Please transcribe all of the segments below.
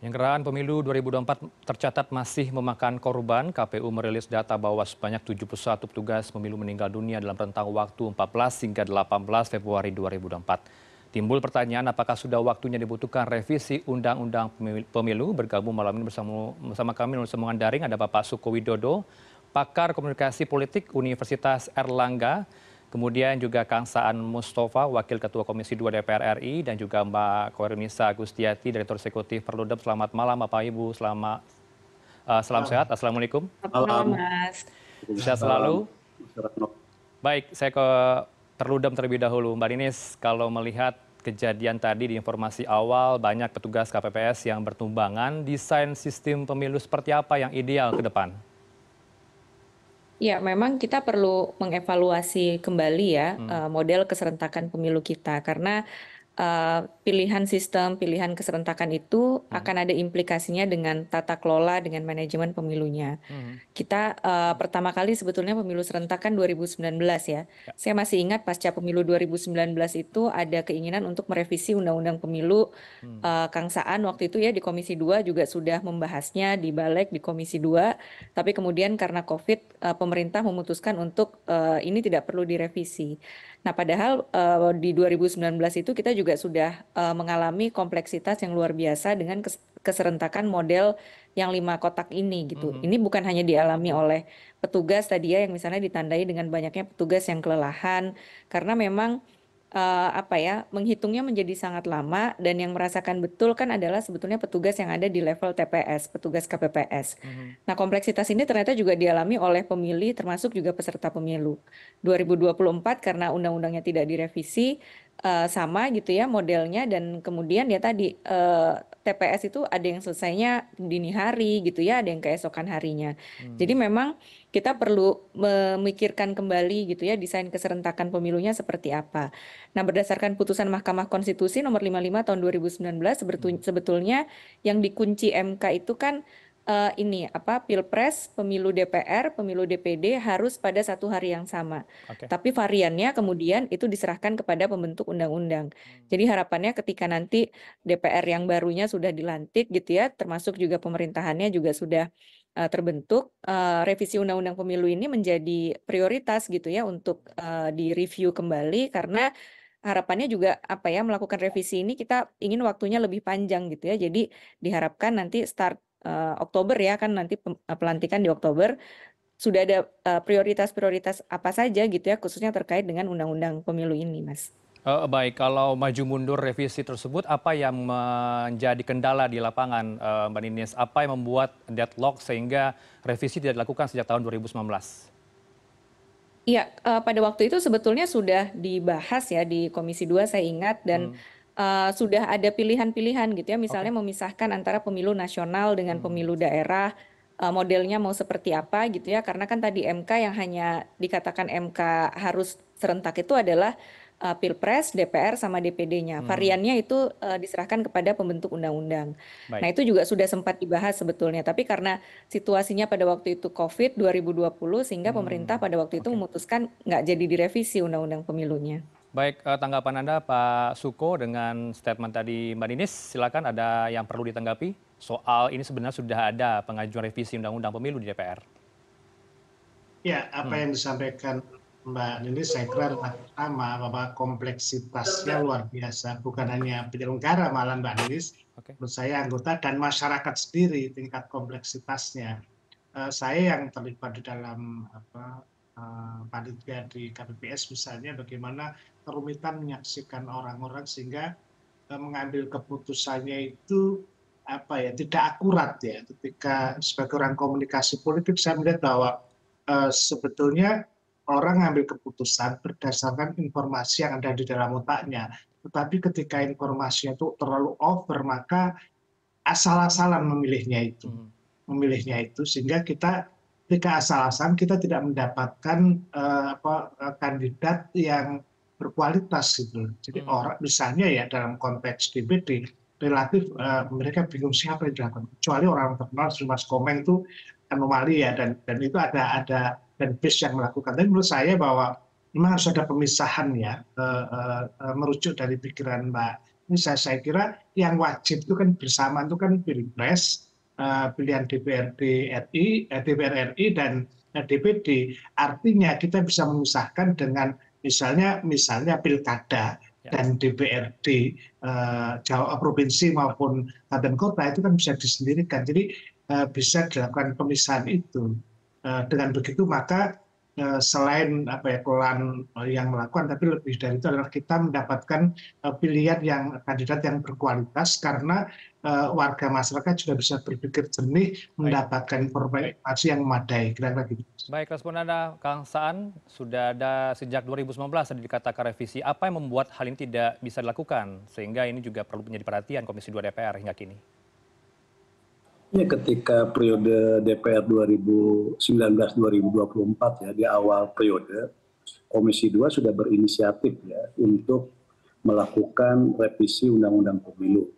Penyelenggaraan pemilu 2024 tercatat masih memakan korban. KPU merilis data bahwa sebanyak 71 petugas pemilu meninggal dunia dalam rentang waktu 14 hingga 18 Februari 2024. Timbul pertanyaan apakah sudah waktunya dibutuhkan revisi Undang-Undang Pemilu. Bergabung malam ini bersama, bersama kami melalui sambungan daring ada Bapak Suko Widodo, pakar komunikasi politik Universitas Erlangga, kemudian juga Kang Saan Mustafa, Wakil Ketua Komisi 2 DPR RI, dan juga Mbak Koirunisa Agustiati, Direktur Eksekutif Perludem. Selamat malam Bapak Ibu, selamat uh, salam sehat, Assalamualaikum. Selamat malam Mas. Sehat selalu. Baik, saya ke Perludem terlebih dahulu. Mbak Ninis, kalau melihat kejadian tadi di informasi awal, banyak petugas KPPS yang bertumbangan, desain sistem pemilu seperti apa yang ideal ke depan? Ya, memang kita perlu mengevaluasi kembali ya hmm. uh, model keserentakan pemilu kita karena uh, pilihan sistem, pilihan keserentakan itu hmm. akan ada implikasinya dengan tata kelola, dengan manajemen pemilunya. Hmm. Kita uh, pertama kali sebetulnya pemilu serentak kan 2019 ya. ya. Saya masih ingat pasca pemilu 2019 itu ada keinginan untuk merevisi undang-undang pemilu. Hmm. Uh, Kang Saan waktu itu ya di Komisi 2 juga sudah membahasnya di balik di Komisi 2. Tapi kemudian karena COVID, uh, pemerintah memutuskan untuk uh, ini tidak perlu direvisi. Nah, padahal uh, di 2019 itu kita juga sudah uh, mengalami kompleksitas yang luar biasa dengan keserentakan model yang lima kotak ini gitu. Mm -hmm. Ini bukan hanya dialami oleh petugas tadi ya yang misalnya ditandai dengan banyaknya petugas yang kelelahan karena memang uh, apa ya menghitungnya menjadi sangat lama dan yang merasakan betul kan adalah sebetulnya petugas yang ada di level TPS, petugas KPPS. Mm-hmm. Nah, kompleksitas ini ternyata juga dialami oleh pemilih termasuk juga peserta pemilu. 2024 karena undang-undangnya tidak direvisi uh, sama gitu ya modelnya dan kemudian ya tadi uh, TPS itu ada yang selesainya dini hari gitu ya, ada yang keesokan harinya. Hmm. Jadi memang kita perlu memikirkan kembali gitu ya desain keserentakan pemilunya seperti apa. Nah, berdasarkan putusan Mahkamah Konstitusi nomor 55 tahun 2019 hmm. sebetulnya yang dikunci MK itu kan uh, ini apa pilpres, pemilu DPR, pemilu DPD harus pada satu hari yang sama. Okay. Tapi variannya kemudian itu diserahkan kepada pembentuk undang-undang. Hmm. Jadi harapannya ketika nanti DPR yang barunya sudah dilantik gitu ya, termasuk juga pemerintahannya juga sudah uh, terbentuk, uh, revisi undang-undang pemilu ini menjadi prioritas gitu ya untuk uh, direview kembali karena harapannya juga apa ya melakukan revisi ini kita ingin waktunya lebih panjang gitu ya. Jadi diharapkan nanti start Oktober ya kan nanti eh, pelantikan di Oktober sudah ada uh, prioritas-prioritas apa saja gitu ya khususnya terkait dengan undang-undang pemilu ini Mas. Uh, baik, kalau maju mundur revisi tersebut, apa yang menjadi kendala di lapangan, uh, Mbak Ninis? Apa yang membuat deadlock sehingga revisi tidak dilakukan sejak tahun 2019? Iya, uh, pada waktu itu sebetulnya sudah dibahas ya di Komisi 2 saya ingat dan hmm uh, sudah ada pilihan-pilihan gitu ya, misalnya okay. memisahkan antara pemilu nasional dengan hmm. pemilu daerah, uh, modelnya mau seperti apa gitu ya, karena kan tadi MK yang hanya dikatakan MK harus serentak itu adalah uh, Pilpres, DPR sama DPD-nya. Hmm. Variannya itu uh, diserahkan kepada pembentuk undang-undang. Nah, itu juga sudah sempat dibahas sebetulnya, tapi karena situasinya pada waktu itu Covid 2020 sehingga hmm. pemerintah pada waktu itu okay. memutuskan nggak jadi direvisi undang-undang pemilunya. Baik, eh, tanggapan Anda Pak Suko dengan statement tadi Mbak Ninis, silakan ada yang perlu ditanggapi soal ini sebenarnya sudah ada pengajuan revisi Undang-Undang Pemilu di DPR. Ya, apa hmm. yang disampaikan Mbak Ninis saya kira pertama bahwa kompleksitasnya luar biasa, bukan hanya penyelenggara malah Mbak Ninis, okay. menurut saya anggota dan masyarakat sendiri tingkat kompleksitasnya. Uh, saya yang terlibat di dalam apa, uh, panitia di KPPS misalnya bagaimana kerumitan menyaksikan orang-orang sehingga uh, mengambil keputusannya itu apa ya tidak akurat ya ketika sebagai orang komunikasi politik saya melihat bahwa uh, sebetulnya orang mengambil keputusan berdasarkan informasi yang ada di dalam otaknya tetapi ketika informasinya itu terlalu over maka asal-asalan memilihnya itu hmm. memilihnya itu sehingga kita ketika asal-asalan kita tidak mendapatkan uh, apa, kandidat yang berkualitas gitu. Jadi hmm. orang misalnya ya dalam konteks DPD relatif uh, mereka bingung siapa yang dilakukan. Kecuali orang terkenal seperti Mas Komeng itu anomali ya dan dan itu ada ada dan bis yang melakukan. Tapi menurut saya bahwa memang harus ada pemisahan ya uh, uh, uh, merujuk dari pikiran Mbak ini saya, saya kira yang wajib itu kan bersama itu kan pilpres uh, pilihan DPRD RI, eh, DPR RI dan DPD. Artinya kita bisa memisahkan dengan misalnya misalnya pilkada ya. dan DPRD Jawa provinsi maupun kabupaten kota itu kan bisa disendirikan. Jadi bisa dilakukan pemisahan itu. Uh, dengan begitu maka Eh, selain apa ya klan eh, yang melakukan tapi lebih dari itu adalah kita mendapatkan eh, pilihan yang kandidat yang berkualitas karena warga masyarakat juga bisa berpikir jernih mendapatkan informasi yang memadai kira-kira gitu. Baik, respon Anda Kang Saan sudah ada sejak 2019 ada dikatakan revisi. Apa yang membuat hal ini tidak bisa dilakukan sehingga ini juga perlu menjadi perhatian Komisi 2 DPR hingga kini? Ya, ketika periode DPR 2019-2024 ya di awal periode Komisi 2 sudah berinisiatif ya untuk melakukan revisi Undang-Undang Pemilu.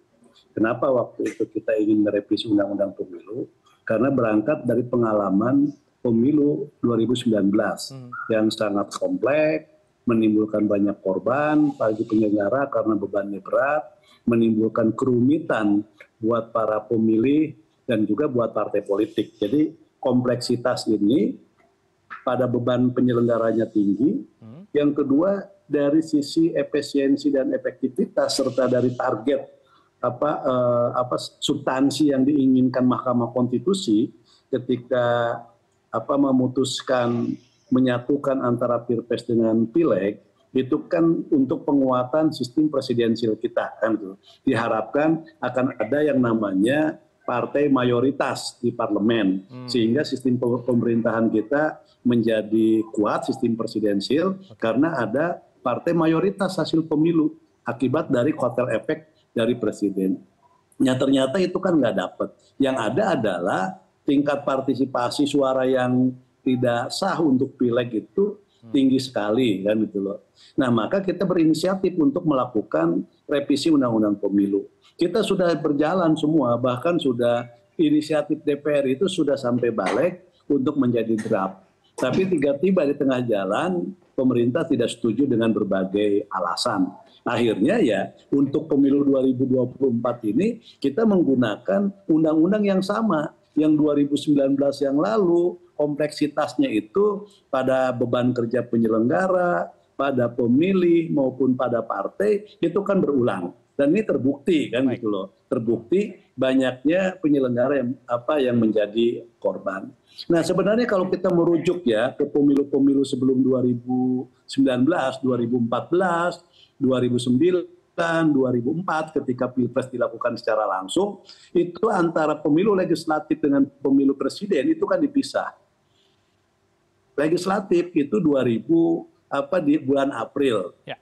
Kenapa waktu itu kita ingin merevisi Undang-Undang Pemilu? Karena berangkat dari pengalaman pemilu 2019 hmm. yang sangat kompleks, menimbulkan banyak korban bagi penyelenggara karena bebannya berat, menimbulkan kerumitan buat para pemilih dan juga buat partai politik. Jadi kompleksitas ini pada beban penyelenggaranya tinggi. Hmm. Yang kedua dari sisi efisiensi dan efektivitas serta dari target apa eh, apa substansi yang diinginkan Mahkamah Konstitusi ketika apa memutuskan menyatukan antara pilpres dengan pileg itu kan untuk penguatan sistem presidensial kita kan tuh diharapkan akan ada yang namanya partai mayoritas di parlemen hmm. sehingga sistem pemerintahan kita menjadi kuat sistem presidensial okay. karena ada partai mayoritas hasil pemilu akibat dari kotel efek dari presiden. Ya ternyata itu kan nggak dapat. Yang ada adalah tingkat partisipasi suara yang tidak sah untuk pileg itu. Tinggi sekali kan gitu loh. Nah maka kita berinisiatif untuk melakukan revisi undang-undang pemilu. Kita sudah berjalan semua bahkan sudah inisiatif DPR itu sudah sampai balik untuk menjadi draft. Tapi tiba-tiba di tengah jalan pemerintah tidak setuju dengan berbagai alasan. Akhirnya ya untuk pemilu 2024 ini kita menggunakan undang-undang yang sama yang 2019 yang lalu kompleksitasnya itu pada beban kerja penyelenggara, pada pemilih maupun pada partai itu kan berulang. Dan ini terbukti kan gitu loh. Terbukti banyaknya penyelenggara yang apa yang menjadi korban. Nah sebenarnya kalau kita merujuk ya ke pemilu-pemilu sebelum 2019 2014 2009 2004 ketika pilpres dilakukan secara langsung itu antara pemilu legislatif dengan pemilu presiden itu kan dipisah legislatif itu 2000 apa di bulan April ya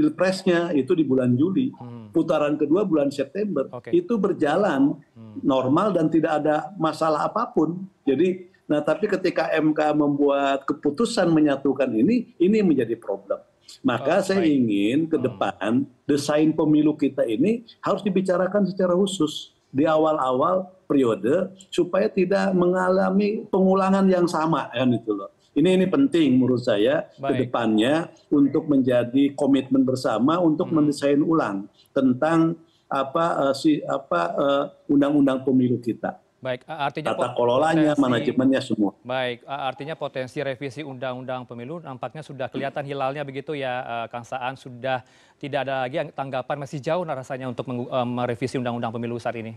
pilpresnya itu di bulan Juli, hmm. putaran kedua bulan September, okay. itu berjalan hmm. normal dan tidak ada masalah apa pun. Jadi, nah tapi ketika MK membuat keputusan menyatukan ini, ini menjadi problem. Maka oh, saya baik. ingin ke hmm. depan hmm. desain pemilu kita ini harus dibicarakan secara khusus di awal-awal periode supaya tidak mengalami pengulangan yang sama kan itu loh ini ini penting menurut saya ke depannya untuk menjadi komitmen bersama untuk hmm. mendesain ulang tentang apa uh, si apa uh, undang-undang pemilu kita. Baik, artinya tata kelolanya, manajemennya semua. Baik, artinya potensi revisi undang-undang pemilu nampaknya sudah kelihatan hilalnya begitu ya, Kang Saan sudah tidak ada lagi tanggapan masih jauh rasanya untuk merevisi undang-undang pemilu saat ini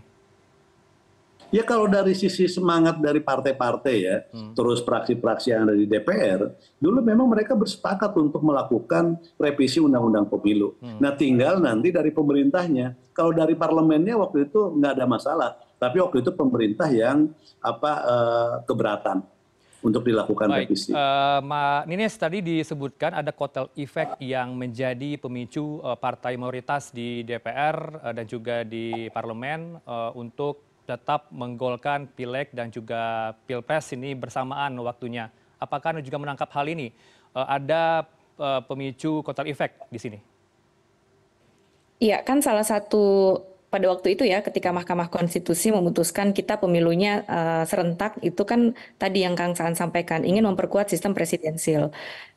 ya kalau dari sisi semangat dari partai-partai ya hmm. terus praksi-praksi yang ada di DPR dulu memang mereka bersepakat untuk melakukan revisi undang-undang pemilu hmm. nah tinggal nanti dari pemerintahnya kalau dari parlemennya waktu itu nggak ada masalah tapi waktu itu pemerintah yang apa uh, keberatan untuk dilakukan Baik. revisi. Uh, Ma Nines tadi disebutkan ada kotel efek yang menjadi pemicu uh, partai mayoritas di DPR uh, dan juga di parlemen uh, untuk tetap menggolkan pileg dan juga pilpres ini bersamaan waktunya. Apakah Anda juga menangkap hal ini? Uh, ada uh, pemicu kotel efek di sini? Iya, kan salah satu pada waktu itu ya ketika Mahkamah Konstitusi memutuskan kita pemilunya uh, serentak itu kan tadi yang Kang Saan sampaikan ingin memperkuat sistem presidensil.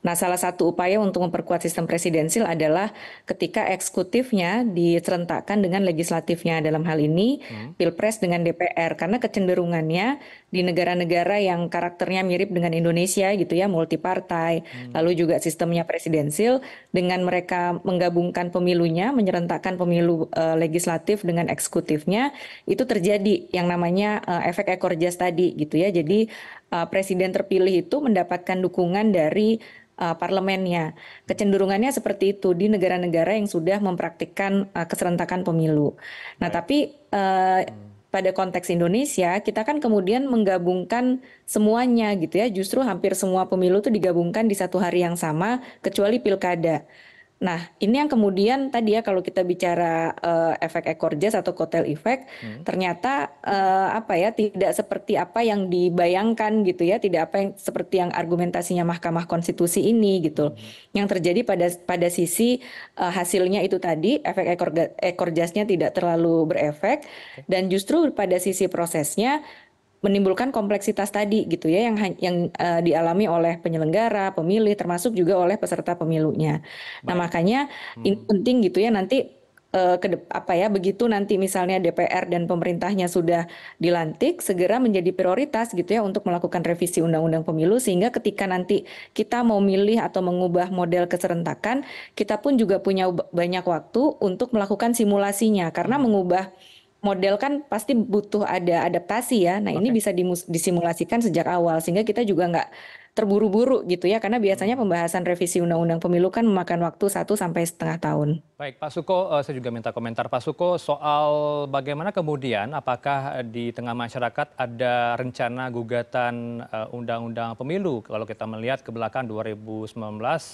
Nah, salah satu upaya untuk memperkuat sistem presidensil adalah ketika eksekutifnya diserentakkan dengan legislatifnya dalam hal ini hmm. Pilpres dengan DPR karena kecenderungannya di negara-negara yang karakternya mirip dengan Indonesia gitu ya, multipartai, hmm. lalu juga sistemnya presidensil dengan mereka menggabungkan pemilunya, menyerentakkan pemilu uh, legislatif dengan eksekutifnya itu terjadi yang namanya uh, efek ekor jas tadi gitu ya. Jadi uh, presiden terpilih itu mendapatkan dukungan dari uh, parlemennya. Kecenderungannya seperti itu di negara-negara yang sudah mempraktikkan uh, keserentakan pemilu. Nah, tapi uh, pada konteks Indonesia kita kan kemudian menggabungkan semuanya gitu ya. Justru hampir semua pemilu itu digabungkan di satu hari yang sama kecuali pilkada. Nah, ini yang kemudian tadi ya kalau kita bicara uh, efek ekor jas atau kotel efek, hmm. ternyata uh, apa ya tidak seperti apa yang dibayangkan gitu ya, tidak apa yang seperti yang argumentasinya Mahkamah Konstitusi ini gitu. Hmm. Yang terjadi pada pada sisi uh, hasilnya itu tadi efek ekor ekor jasnya tidak terlalu berefek okay. dan justru pada sisi prosesnya menimbulkan kompleksitas tadi gitu ya yang yang uh, dialami oleh penyelenggara, pemilih termasuk juga oleh peserta pemilunya. Nah, Baik. Nah, makanya hmm. ini penting gitu ya nanti uh, ke apa ya begitu nanti misalnya DPR dan pemerintahnya sudah dilantik segera menjadi prioritas gitu ya untuk melakukan revisi undang-undang pemilu sehingga ketika nanti kita mau milih atau mengubah model keserentakan kita pun juga punya banyak waktu untuk melakukan simulasinya karena hmm. mengubah model kan pasti butuh ada adaptasi ya. Nah, okay. ini bisa disimulasikan sejak awal sehingga kita juga nggak terburu-buru gitu ya karena biasanya hmm. pembahasan revisi undang-undang pemilu kan memakan waktu satu sampai setengah tahun. Baik, Pak Suko, uh, saya juga minta komentar Pak Suko soal bagaimana kemudian apakah di tengah masyarakat ada rencana gugatan uh, undang-undang pemilu kalau kita melihat ke belakang 2019 uh,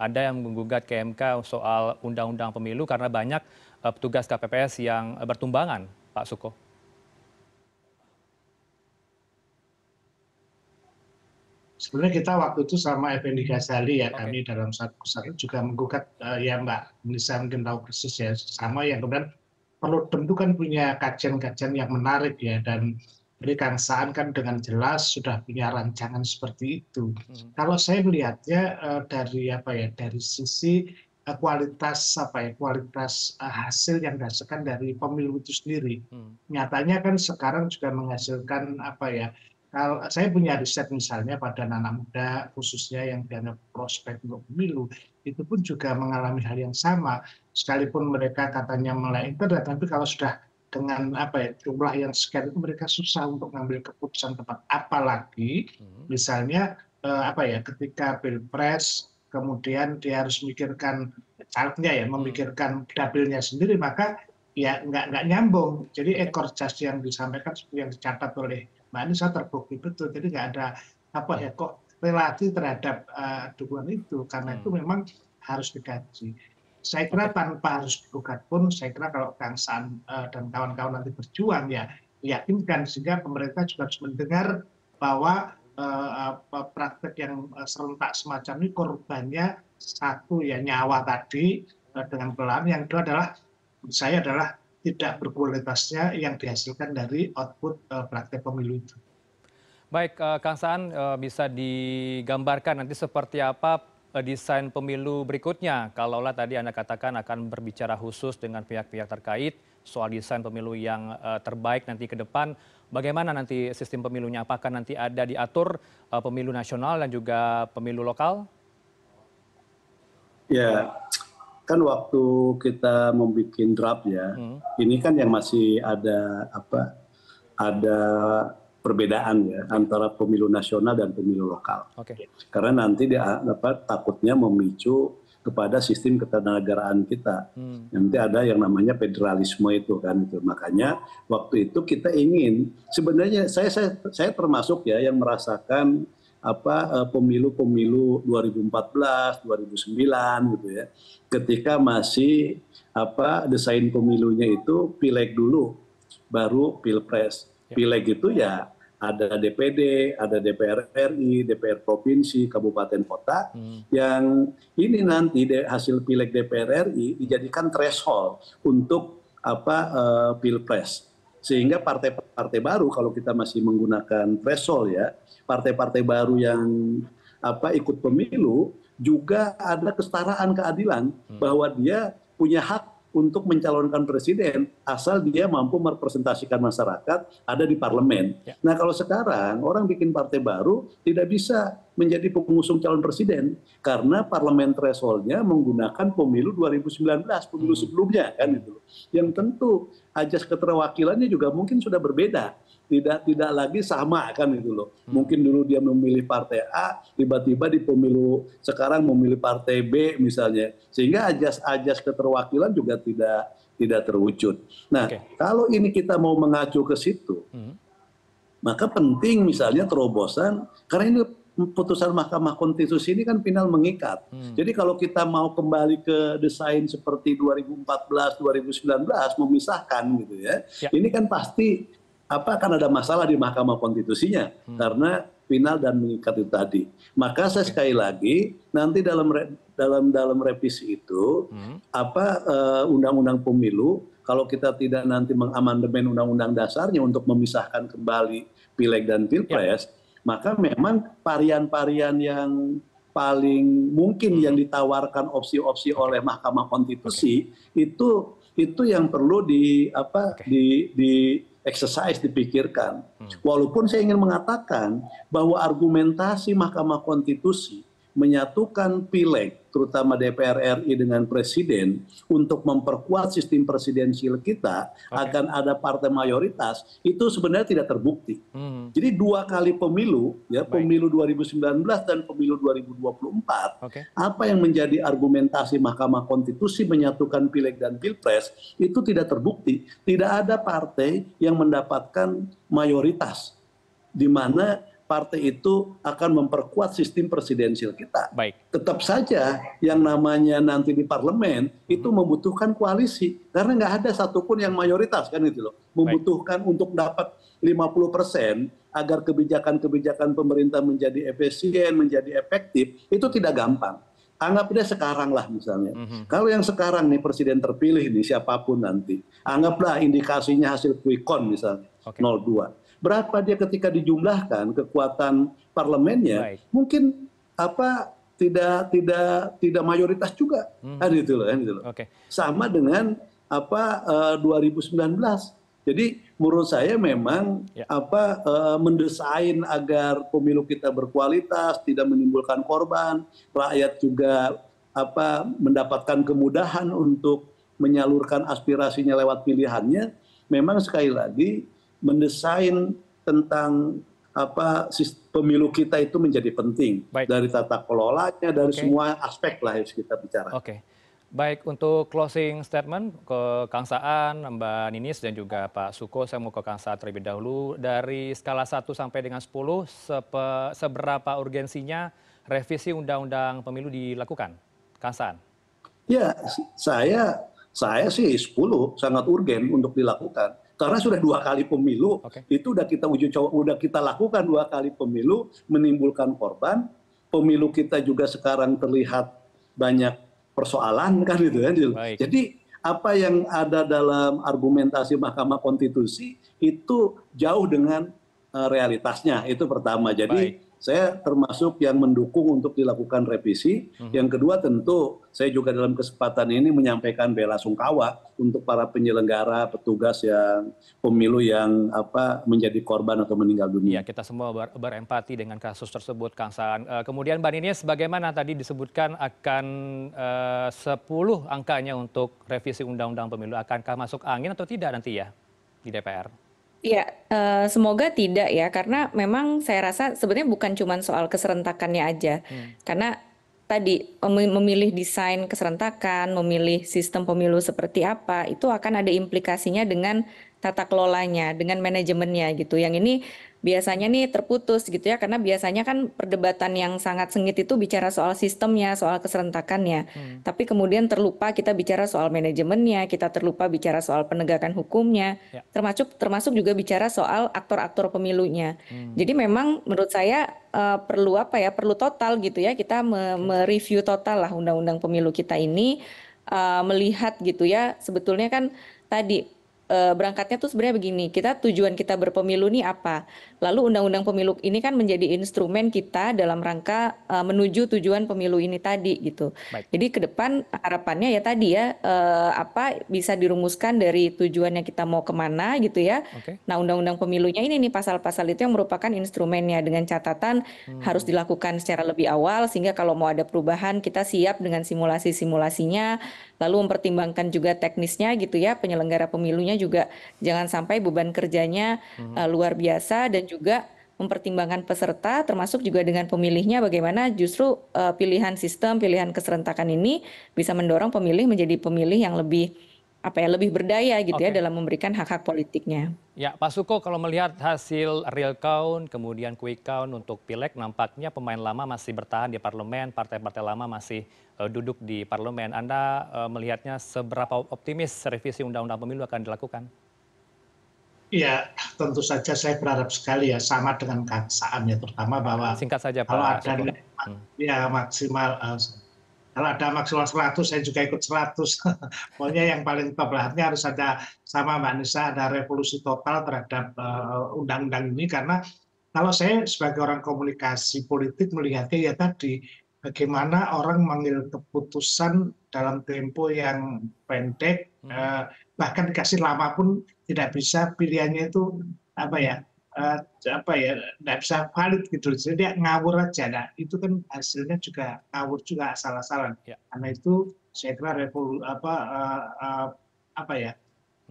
ada yang menggugat ke MK soal undang-undang pemilu karena banyak petugas KPPS yang uh, bertumbangan, Pak Suko? Sebenarnya kita waktu itu sama Effendi Ghazali ya, okay. kami dalam satu kesatuan juga menggugat, uh, ya Mbak Nisa mungkin tahu persis ya, sama yang kemudian perlu tentu kan punya kajian-kajian yang menarik ya, dan jadi Kang Saan kan dengan jelas sudah punya rancangan seperti itu. Hmm. Kalau saya melihatnya uh, dari apa ya, dari sisi Eh, kualitas apa ya kualitas uh, hasil yang dihasilkan dari pemilu itu sendiri. Hmm. Nyatanya kan sekarang juga menghasilkan apa ya kalau saya punya riset misalnya pada anak muda khususnya yang dianggap prospek untuk pemilu itu pun juga mengalami hal yang sama sekalipun mereka katanya melek internet tapi kalau sudah dengan apa ya jumlah yang sekian itu mereka susah untuk mengambil keputusan tepat apalagi hmm. misalnya eh, apa ya ketika pilpres kemudian dia harus memikirkan calegnya ya, hmm. memikirkan dapilnya sendiri, maka ya nggak nggak nyambung. Jadi ekor jas yang disampaikan seperti yang dicatat oleh Mbak Anissa terbukti betul. Jadi nggak ada apa ya kok relasi terhadap uh, dukungan itu karena itu hmm. memang harus dikaji. Saya kira tanpa harus digugat pun, saya kira kalau Kang San uh, dan kawan-kawan nanti berjuang ya yakinkan sehingga pemerintah juga harus mendengar bahwa uh, praktek yang serentak semacam ini korbannya satu ya nyawa tadi uh, dengan pelan, yang kedua adalah saya adalah tidak berkualitasnya yang dihasilkan dari output uh, praktek pemilu itu. Baik, uh, Kang Saan uh, bisa digambarkan nanti seperti apa desain pemilu berikutnya. Kalaulah tadi Anda katakan akan berbicara khusus dengan pihak-pihak terkait soal desain pemilu yang terbaik nanti ke depan bagaimana nanti sistem pemilunya? Apakah nanti ada diatur uh, pemilu nasional dan juga pemilu lokal? Ya, kan waktu kita membuat draft ya, hmm. ini kan yang masih ada apa? Ada perbedaan ya antara pemilu nasional dan pemilu lokal. Okay. Karena nanti dia apa, takutnya memicu kepada sistem ketenagaran kita. Hmm. Nanti ada yang namanya federalisme itu kan itu. Makanya waktu itu kita ingin sebenarnya saya saya saya termasuk ya yang merasakan apa pemilu-pemilu 2014, 2009 gitu ya. Ketika masih apa desain pemilunya itu pileg dulu baru pilpres. Ya. Pileg itu ya ada dpd ada dpr ri dpr provinsi kabupaten kota hmm. yang ini nanti hasil pileg dpr ri dijadikan threshold untuk apa uh, pilpres sehingga partai-partai baru kalau kita masih menggunakan threshold ya partai-partai baru yang apa ikut pemilu juga ada kesetaraan keadilan hmm. bahwa dia punya hak untuk mencalonkan presiden asal dia mampu merepresentasikan masyarakat ada di parlemen. Ya. Nah kalau sekarang orang bikin partai baru tidak bisa menjadi pengusung calon presiden karena parlemen thresholdnya menggunakan pemilu 2019 pemilu hmm. sebelumnya kan itu. Yang tentu ajas keterwakilannya juga mungkin sudah berbeda tidak tidak lagi sama kan itu loh. Mungkin dulu dia memilih partai A, tiba-tiba di pemilu sekarang memilih partai B misalnya, sehingga ajas-ajas keterwakilan juga tidak tidak terwujud. Nah, okay. kalau ini kita mau mengacu ke situ, hmm. maka penting misalnya terobosan karena ini putusan Mahkamah Konstitusi ini kan final mengikat. Hmm. Jadi kalau kita mau kembali ke desain seperti 2014, 2019 memisahkan gitu ya, ya. ini kan pasti apa akan ada masalah di Mahkamah Konstitusinya hmm. karena final dan mengikat itu tadi. Maka saya sekali lagi nanti dalam dalam dalam revisi itu hmm. apa uh, undang-undang pemilu kalau kita tidak nanti mengamandemen undang-undang dasarnya untuk memisahkan kembali pileg dan pilpres, ya. maka memang varian-varian yang paling mungkin hmm. yang ditawarkan opsi-opsi oleh Mahkamah Konstitusi okay. itu itu yang perlu di apa okay. di di exercise dipikirkan. Hmm. Walaupun saya ingin mengatakan bahwa argumentasi Mahkamah Konstitusi menyatukan pileg terutama dpr ri dengan presiden untuk memperkuat sistem presidensial kita akan ada partai mayoritas itu sebenarnya tidak terbukti. Hmm. jadi dua kali pemilu ya pemilu 2019 dan pemilu 2024 apa yang menjadi argumentasi mahkamah konstitusi menyatukan pileg dan pilpres itu tidak terbukti. Tidak ada partai yang mendapatkan mayoritas di mana partai itu akan memperkuat sistem presidensial kita. Baik. Tetap saja yang namanya nanti di parlemen hmm. itu membutuhkan koalisi karena nggak ada satupun yang mayoritas kan itu loh. Membutuhkan Baik. untuk dapat 50 persen agar kebijakan-kebijakan pemerintah menjadi efisien, menjadi efektif itu tidak gampang. Anggap dia sekarang lah misalnya. Mm -hmm. Kalau yang sekarang nih presiden terpilih nih siapa pun nanti, anggaplah indikasinya hasil quick count misalnya okay. 02 berapa dia ketika dijumlahkan kekuatan parlemennya mungkin apa tidak tidak tidak mayoritas juga hmm. kan gitu loh kan gitu loh okay. sama dengan apa uh, eh, 2019 jadi menurut saya memang ya. apa uh, mendesain agar pemilu kita berkualitas tidak menimbulkan korban rakyat juga apa mendapatkan kemudahan untuk menyalurkan aspirasinya lewat pilihannya memang sekali lagi mendesain tentang apa pemilu kita itu menjadi penting Baik. dari tata kelolanya dari okay. semua aspek lah yang kita bicara. Oke. Okay. Baik, untuk closing statement ke Kang Saan, Mbak Ninis, dan juga Pak Suko, saya mau ke Kang Saan terlebih dahulu. Dari skala 1 sampai dengan 10, sepe, seberapa urgensinya revisi Undang-Undang Pemilu dilakukan? Kang Saan. Ya, saya saya sih 10 sangat urgen untuk dilakukan karena sudah dua kali pemilu okay. itu sudah kita uji coba sudah kita lakukan dua kali pemilu menimbulkan korban. Pemilu kita juga sekarang terlihat banyak persoalan kan gitu kan jadi apa yang ada dalam argumentasi Mahkamah Konstitusi itu jauh dengan uh, realitasnya itu pertama. Jadi Baik saya termasuk yang mendukung untuk dilakukan revisi. Hmm. Yang kedua tentu saya juga dalam kesempatan ini menyampaikan bela sungkawa untuk para penyelenggara, petugas yang pemilu yang apa menjadi korban atau meninggal dunia. Ya, kita semua ber berempati dengan kasus tersebut, Kang Saan. Uh, kemudian Mbak Ninis, bagaimana tadi disebutkan akan uh, 10 angkanya untuk revisi Undang-Undang Pemilu. Akankah masuk angin atau tidak nanti ya di DPR? Ya, uh, semoga tidak ya, karena memang saya rasa sebenarnya bukan cuma soal keserentakannya aja. Hmm. Karena tadi memilih desain keserentakan, memilih sistem pemilu seperti apa, itu akan ada implikasinya dengan tata kelolanya, dengan manajemennya gitu. Yang ini biasanya nih terputus gitu ya karena biasanya kan perdebatan yang sangat sengit itu bicara soal sistemnya, soal keserentakannya. Hmm. Tapi kemudian terlupa kita bicara soal manajemennya, kita terlupa bicara soal penegakan hukumnya, ya. termasuk termasuk juga bicara soal aktor-aktor pemilunya. Hmm. Jadi memang menurut saya uh, perlu apa ya? Perlu total gitu ya kita mereview total lah undang-undang pemilu kita ini uh, melihat gitu ya sebetulnya kan tadi berangkatnya tuh sebenarnya begini, kita tujuan kita berpemilu nih apa? Lalu undang-undang pemilu ini kan menjadi instrumen kita dalam rangka uh, menuju tujuan pemilu ini tadi gitu. Baik. Jadi ke depan harapannya ya tadi ya uh, apa bisa dirumuskan dari tujuannya kita mau ke mana gitu ya. Okay. Nah undang-undang pemilunya ini nih pasal-pasal itu yang merupakan instrumennya dengan catatan hmm. harus dilakukan secara lebih awal sehingga kalau mau ada perubahan kita siap dengan simulasi-simulasinya lalu mempertimbangkan juga teknisnya gitu ya penyelenggara pemilunya juga jangan sampai beban kerjanya hmm. uh, luar biasa dan juga mempertimbangkan peserta termasuk juga dengan pemilihnya bagaimana justru uh, pilihan sistem pilihan keserentakan ini bisa mendorong pemilih menjadi pemilih yang lebih apa ya lebih berdaya gitu okay. ya dalam memberikan hak-hak politiknya. Ya, Pak Suko kalau melihat hasil real count kemudian quick count untuk pileg nampaknya pemain lama masih bertahan di parlemen, partai-partai lama masih uh, duduk di parlemen. Anda uh, melihatnya seberapa optimis revisi undang-undang pemilu akan dilakukan? Iya, tentu saja saya berharap sekali ya sama dengan Kang Saan ya terutama bahwa singkat saja Pak. Kalau ada hmm. ya maksimal uh, kalau ada maksimal 100 saya juga ikut 100 pokoknya yang paling top lah harus ada sama Mbak Nisa ada revolusi total terhadap eh, undang-undang uh, ini karena kalau saya sebagai orang komunikasi politik melihatnya ya tadi bagaimana orang mengambil keputusan dalam tempo yang pendek hmm. uh, bahkan dikasih lama pun tidak bisa pilihannya itu apa ya uh, apa ya nggak bisa valid gitu. Jadi dia ngawur aja. Nah itu kan hasilnya juga ngawur juga asal-asalan. Ya. karena itu saya kira revol apa uh, uh, apa ya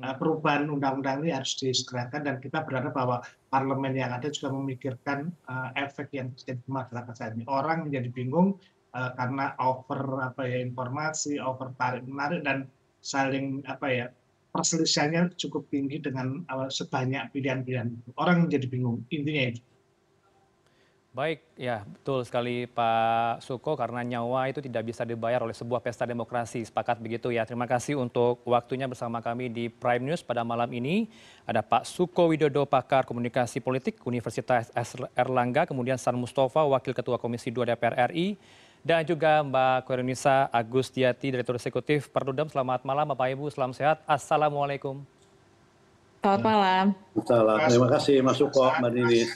uh, perubahan undang-undang ini harus disegerakan dan kita berharap bahwa parlemen yang ada juga memikirkan uh, efek yang terjadi di masyarakat saat ini. Orang menjadi bingung uh, karena over apa ya informasi over tarik menarik dan saling apa ya perselisihannya cukup tinggi dengan sebanyak pilihan-pilihan orang menjadi bingung intinya itu Baik, ya betul sekali Pak Suko karena nyawa itu tidak bisa dibayar oleh sebuah pesta demokrasi. Sepakat begitu ya. Terima kasih untuk waktunya bersama kami di Prime News pada malam ini. Ada Pak Suko Widodo, pakar komunikasi politik Universitas Erlangga, kemudian San Mustafa, Wakil Ketua Komisi 2 DPR RI, dan juga Mbak Koirunisa Agustiati, Direktur Eksekutif Perludem. Selamat malam Bapak Ibu, selamat sehat. Assalamualaikum. Selamat malam. Selamat. Terima kasih Mas Suko, Mbak Ninis.